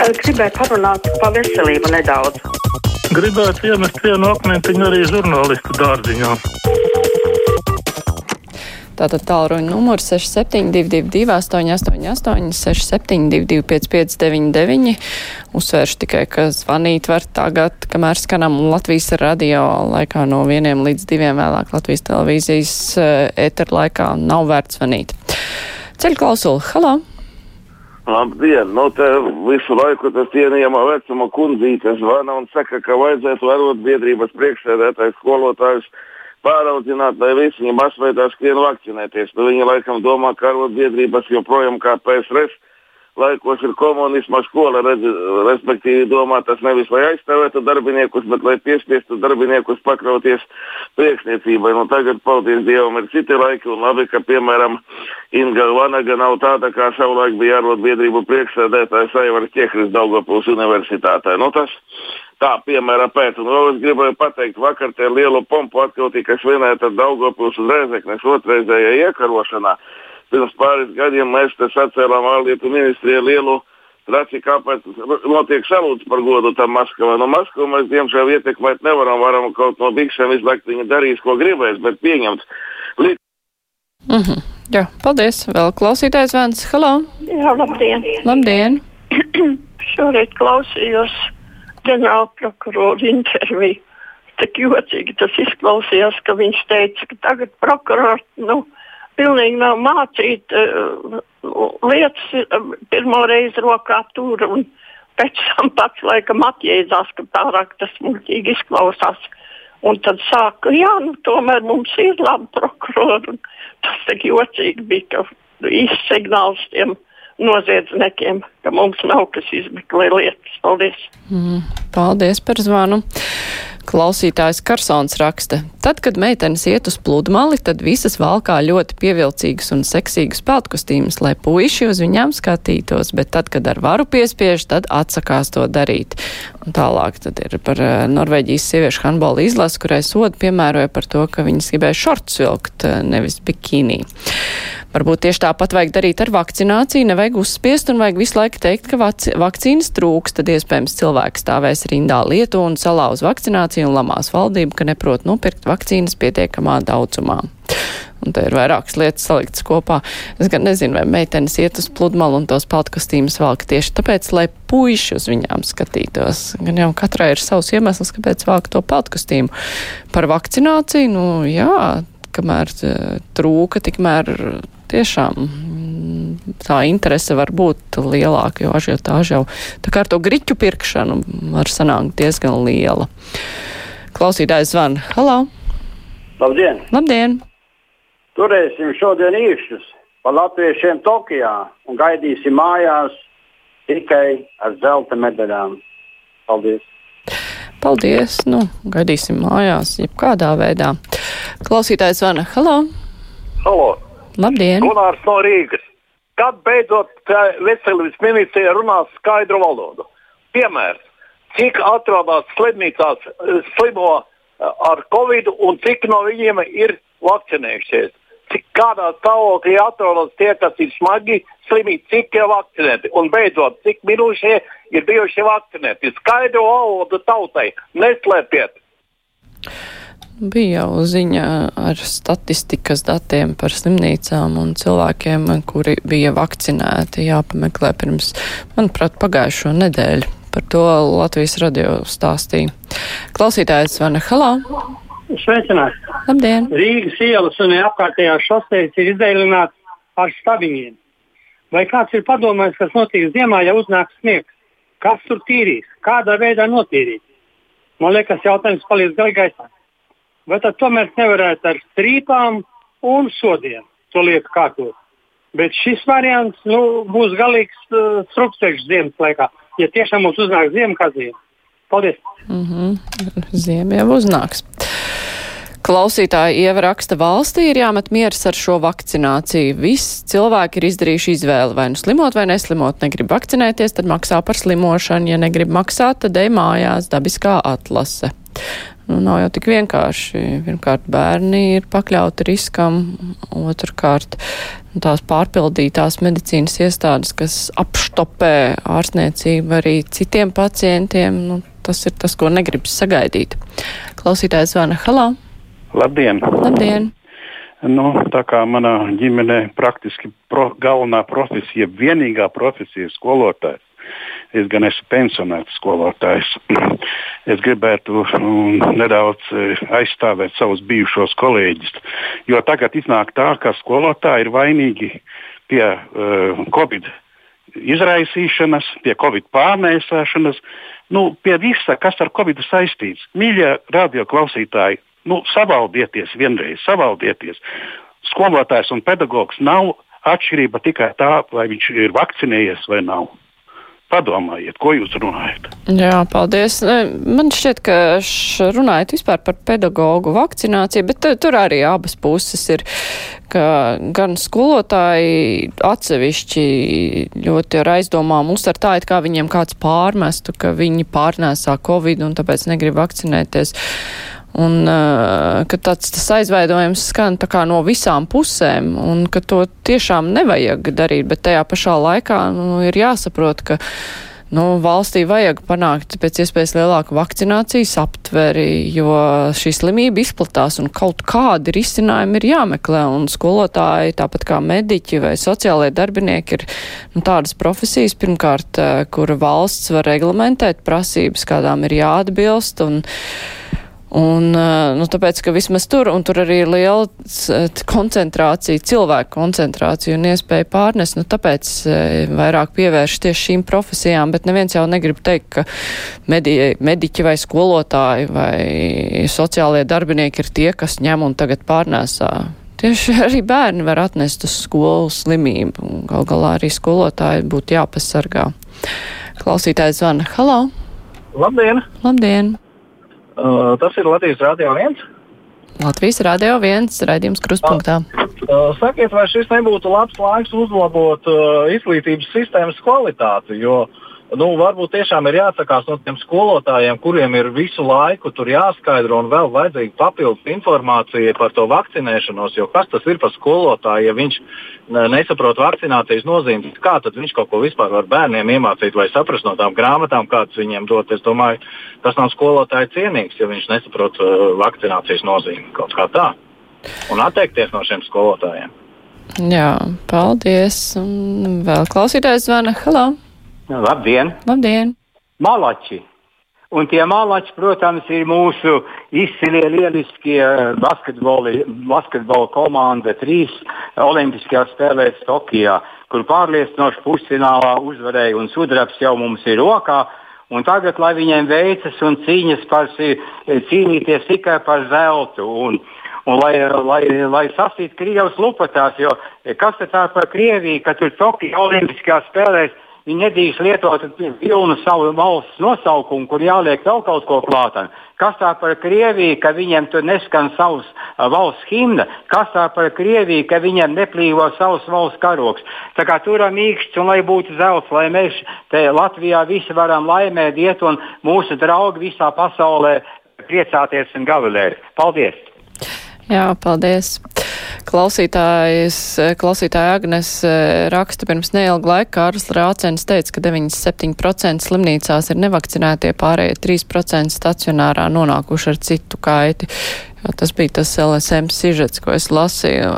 Gribēju parunāt par veselību nedaudz. Gribētu iemest vienu akmentiņu arī žurnālistu dārziņā. Tātad tālruņa numurs 6722, 888, 672, 559, uzsvēršu tikai, ka zvanīt var tagad, kamēr skanam Latvijas radio laikā no vieniem līdz diviem vēlāk Latvijas televīzijas ēter laikā nav vērts zvanīt. Ceļu klausuli, halā! Labdien! Nu, te visu laiku tas cienījamā vecuma kundzīte zvana un saka, ka vajadzētu arotbiedrības priekšsēdētājs skolotājus pāraudzināt, lai visi viņi masveidā skrien vakcinēties. Nu, viņi laikam domā, ka arotbiedrības joprojām kā PSRS laikos ir komunisma skola, redz, respektīvi domā tas nevis lai aizstāvētu darbiniekus, bet lai piespiestu darbiniekus pakrauties priekšniecībai. Nu, tagad, paldies Dievam, ir citi laiki un labi, ka, piemēram, Inga Vanaga nav tāda, kā savulaik bija arotbiedrību priekšsēdētājs Aivars Ķehris Daugavpils universitātē. Nu, tas, Tā, piemēram, pēc tam vēl es gribēju pateikt, vakar tie lielu pompu atkal tika svinēta Daugavpils un Rezeknes otrreizējā iekarošanā pirms pāris gadiem mēs te sacēlām ārlietu ministrijai lielu traci, kāpēc notiek salūts par godu tam Maskavai. No Maskavu mēs, diemžēl, ietekmēt nevaram, varam kaut no bikšiem izlaikt, viņa darīs, ko gribēs, bet pieņemt. Līdz... Mm -hmm. Jā, paldies. Vēl klausītājs Vēns. Halo! Jā, labdien! Labdien! Šorīt klausījos ģenerāla prokurora interviju. Tik jocīgi tas izklausījās, ka viņš teica, ka tagad prokurors, nu, pilnīgi nav mācīt uh, lietas, uh, pirmo reizi rokā tur un pēc tam pats laikam atjēdzās, ka pārāk tas muļķīgi izklausās. Un tad sāka, jā, nu tomēr mums ir labi prokurori. Tas tik jocīgi bija, ka īsts signāls tiem noziedzniekiem, ka mums nav kas izmeklē lietas. Paldies! Mm, paldies par zvanu! Klausītājs Karsons raksta, tad, kad meitenes iet uz pludmali, tad visas valkā ļoti pievilcīgas un seksīgas peltkostīmas, lai puiši uz viņām skatītos, bet tad, kad ar varu piespiež, tad atsakās to darīt. Un tālāk tad ir par uh, Norvēģijas sieviešu handbola izlasu, kurai sodu piemēroja par to, ka viņas gribēja šorts vilkt, uh, nevis bikīnī. Varbūt tieši tāpat vajag darīt ar vakcināciju, nevajag uzspiest un vajag visu laiku teikt, ka vakcīnas trūks, tad iespējams cilvēks stāvēs rindā lietu un salauz vakcināciju un lamās valdību, ka neprot nopirkt vakcīnas pietiekamā daudzumā. Un te ir vairākas lietas saliktas kopā. Es gan nezinu, vai meitenes iet uz pludmalu un tos peltkostīmus valk tieši tāpēc, lai puiši uz viņām skatītos. Gan jau katrai ir savs iemesls, kāpēc valk to peltkostīmu. Par vakcināciju, nu jā, kamēr trūka, tikmēr tiešām mm, tā interese var būt lielāka, jo ažiotāža jau tā kā ar to griķu pirkšanu var sanākt diezgan liela. Klausītājs zvan. Halo! Labdien! Labdien! Turēsim šodien īkšķus par latviešiem Tokijā un gaidīsim mājās tikai ar zelta medaļām. Paldies! Paldies! Nu, gaidīsim mājās, jebkādā veidā. Klausītājs zvana. Halo! Halo! Labdien! Gunārs no Rīgas. Kad beidzot veselības ministrija runās skaidru valodu? Piemērs. Cik atrodas slimnīcās slimo ar covid un cik no viņiem ir vakcinējušies? Cik kādā stāvoklī atrodas tie, kas ir smagi slimīgi, cik ir vakcinēti? Un beidzot, cik minūšie ir bijuši vakcinēti? Skaidru valodu tautai. Neslēpiet! Bija jau ziņa ar statistikas datiem par slimnīcām un cilvēkiem, kuri bija vakcinēti, jāpameklē pirms, manuprāt, pagājušo nedēļu. Par to Latvijas radio stāstīja. Klausītājs Vana Halā. Sveicināti! Labdien! Rīgas ielas un apkārtējās šoseis ir izdēlināts ar stabiņiem. Vai kāds ir padomājis, kas notiks ziemā, ja uznāks sniegs? Kas tur tīrīs? Kādā veidā notīrīt? Man liekas, jautājums paliek gaisā vai tad tomēr nevarētu ar strīpām un sodiem to lietu kārtot. Bet šis variants nu, būs galīgs uh, strupceļš ziemas laikā, ja tiešām mums uznāks ziema kā ziema. Paldies! Mm -hmm. Ziema jau uznāks. Klausītāji Ieva raksta, valstī ir jāmet mieras ar šo vakcināciju. Viss cilvēki ir izdarījuši izvēli, vai nu slimot vai neslimot. Negrib vakcinēties, tad maksā par slimošanu. Ja negrib maksāt, tad ej mājās, dabiskā atlase. Nu, nav jau tik vienkārši. Pirmkārt, bērni ir pakļauti riskam, otrkārt, tās pārpildītās medicīnas iestādes, kas apštopē ārstniecību arī citiem pacientiem, nu, tas ir tas, ko negribas sagaidīt. Klausītājs zvana Halā. Labdien! Labdien! Nu, tā kā manā ģimenē praktiski pro, galvenā profesija, vienīgā profesija ir skolotājs. Es gan esmu pensionēts skolotājs. Es gribētu um, nedaudz uh, aizstāvēt savus bijušos kolēģus. Jo tagad iznāk tā, ka skolotāji ir vainīgi pie uh, Covid izraisīšanas, pie Covid pārnēsāšanas, nu, pie visa, kas ar Covid saistīts. Mīļie radioklausītāji, nu, savaldieties vienreiz, savaldieties. Skolotājs un pedagogs nav atšķirība tikai tā, vai viņš ir vakcinējies vai nav. Padomājiet, ko jūs runājat. Jā, paldies. Man šķiet, ka runājot vispār par pedagoģu vakcināciju, bet tur arī abas puses ir, ka gan skolotāji atsevišķi ļoti ar aizdomām uztver tā, it kā viņiem kāds pārmestu, ka viņi pārnēsā Covid un tāpēc negrib vakcinēties. Un uh, ka tāds tas aizveidojums skan tā kā no visām pusēm, un ka to tiešām nevajag darīt, bet tajā pašā laikā nu, ir jāsaprot, ka nu, valstī vajag panākt pēc iespējas lielāku vakcinācijas aptveri, jo šī slimība izplatās un kaut kādi risinājumi ir jāmeklē, un skolotāji, tāpat kā mediķi vai sociālai darbinieki, ir nu, tādas profesijas, pirmkārt, kura valsts var reglamentēt prasības, kādām ir jāatbilst. Un, Un, nu, tāpēc, ka vismaz tur, un tur arī ir liela koncentrācija, cilvēku koncentrācija un iespēja pārnest, nu, tāpēc vairāk pievērš tieši šīm profesijām, bet neviens jau negrib teikt, ka medi, mediķi vai skolotāji vai sociālie darbinieki ir tie, kas ņem un tagad pārnēsā. Tieši arī bērni var atnest uz skolu slimību, un gal galā arī skolotāji būtu jāpasargā. Klausītājs zvana. Halo! Labdien! Labdien! Uh, tas ir Latvijas Rādio 1. Latvijas Rādio 1 raidījums kruspunktā. Uh, sakiet, vai šis nebūtu labs laiks uzlabot uh, izglītības sistēmas kvalitāti? Jo nu, varbūt tiešām ir jāatsakās no tiem skolotājiem, kuriem ir visu laiku jāskaidro un vēl vajadzīga papildus informācija par to vakcinēšanos. Jo kas tas ir par skolotāju, ja viņš nesaprot vakcinācijas nozīmes, kā tad viņš kaut ko vispār var bērniem iemācīt vai saprast no tām grāmatām, kādas viņiem dot. Es domāju, tas nav skolotāja cienīgs, ja viņš nesaprot uh, vakcinācijas nozīmi kaut kā tā. Un atteikties no šiem skolotājiem. Jā, paldies. Un vēl klausītājs zvana. Halo! Labdien! Labdien! Malači! Un tie malači, protams, ir mūsu izcilie, lieliskie basketbola, basketbola komanda trīs Olimpiskajās spēlēs Tokijā, kur pārliecinoši pusfinālā uzvarēja un sudrabs jau mums ir rokā. Un tagad, lai viņiem veicas un cīņas par, cīnīties tikai par zeltu. Un, un lai, lai, lai sasītu Krievijas lupatās, jo kas tā par Krieviju, ka tur Tokijā Olimpiskajās spēlēs Viņi nedrīkst lietot pilnu savu valsts nosaukumu, kur jāliek vēl kaut ko klātam. Kas tā par Krieviju, ka viņiem tur neskan savs valsts himna? Kas tā par Krieviju, ka viņiem neplīvo savs valsts karoks? Tā kā turam īkšķis un lai būtu zelts, lai mēs te Latvijā visi varam laimēt, iet un mūsu draugi visā pasaulē priecāties un gavilēt. Paldies! Jā, paldies! Klausītājs, klausītāja Agnes eh, raksta pirms neilga laika, Kārlis Rācens teica, ka 97% slimnīcās ir nevakcinētie, pārējie 3% stacionārā nonākuši ar citu kaiti. Jo tas bija tas LSM sižets, ko es lasīju.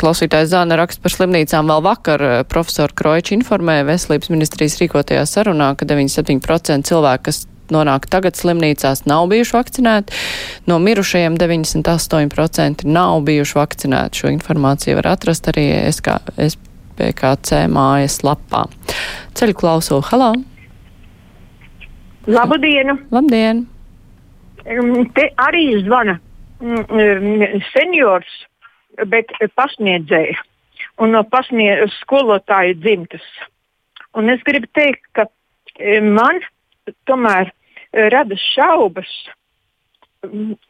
Klausītājs Zāna raksta par slimnīcām vēl vakar. Eh, profesor Kroičs informēja veselības ministrijas rīkotajā sarunā, ka 97% cilvēku, kas nonāk tagad slimnīcās, nav bijuši vakcinēti. No mirušajiem 98% nav bijuši vakcinēti. Šo informāciju var atrast arī SK, SPKC mājas lapā. Ceļu klauso, halā! Labdien! Labdien! Te arī zvana seniors, bet pasniedzēja un no pasniedz skolotāju dzimtas. Un es gribu teikt, ka man tomēr rada šaubas.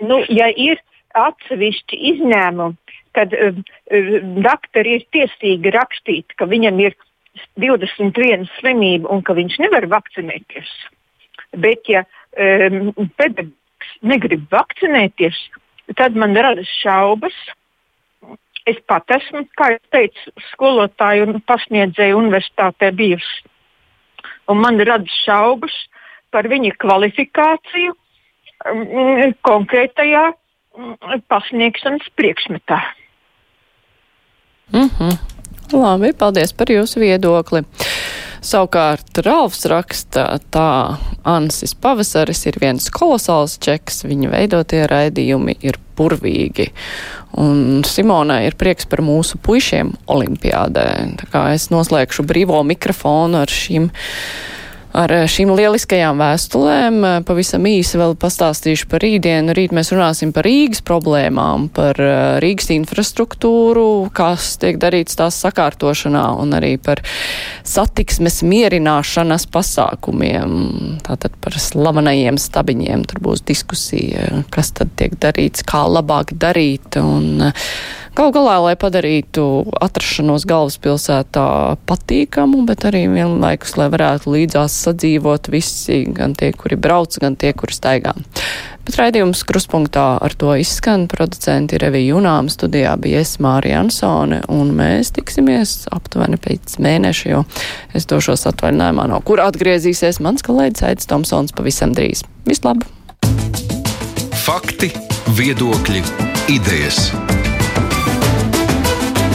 Nu, ja ir atsevišķi izņēmumi, kad uh, doktori ir tiesīgi rakstīt, ka viņam ir 21 slimība un ka viņš nevar vakcinēties. Bet, ja um, pedagogs negrib vakcinēties, tad man radas šaubas. Es pat esmu, kā jau teicu, skolotāju un pasniedzēju universitātē bijusi. Un man radas šaubas par viņa kvalifikāciju mm, konkrētajā mm, pasniegšanas priekšmetā. Mm -hmm. Labi, paldies par jūsu viedokli. Savukārt Ralfs raksta tā, Ansis pavasaris ir viens kolosāls čeks, viņa veidotie raidījumi ir burvīgi. Un Simonai ir prieks par mūsu puišiem olimpiādē. Tā kā es noslēgšu brīvo mikrofonu ar šīm ar eh, šīm lieliskajām vēstulēm. Eh, pavisam īsi vēl pastāstīšu par rītdienu. Rīt mēs runāsim par Rīgas problēmām, par eh, Rīgas infrastruktūru, kas tiek darīts tās sakārtošanā un arī par satiksmes mierināšanas pasākumiem. Tātad par slavenajiem stabiņiem tur būs diskusija, kas tad tiek darīts, kā labāk darīt. Un, Galu galā, lai padarītu atrašanos galvaspilsētā patīkamu, bet arī vienlaikus, lai varētu līdzās sadzīvot visi, gan tie, kuri brauc, gan tie, kuri staigā. Bet raidījums kruspunktā ar to izskan. Producenti Revija Junām studijā bija es Mārija Ansone, un mēs tiksimies aptuveni pēc mēneša, jo es došos atvaļinājumā, no kur atgriezīsies mans kolēģis Aits Tomsons pavisam drīz. Vislabāk! Fakti, viedokļi, idejas.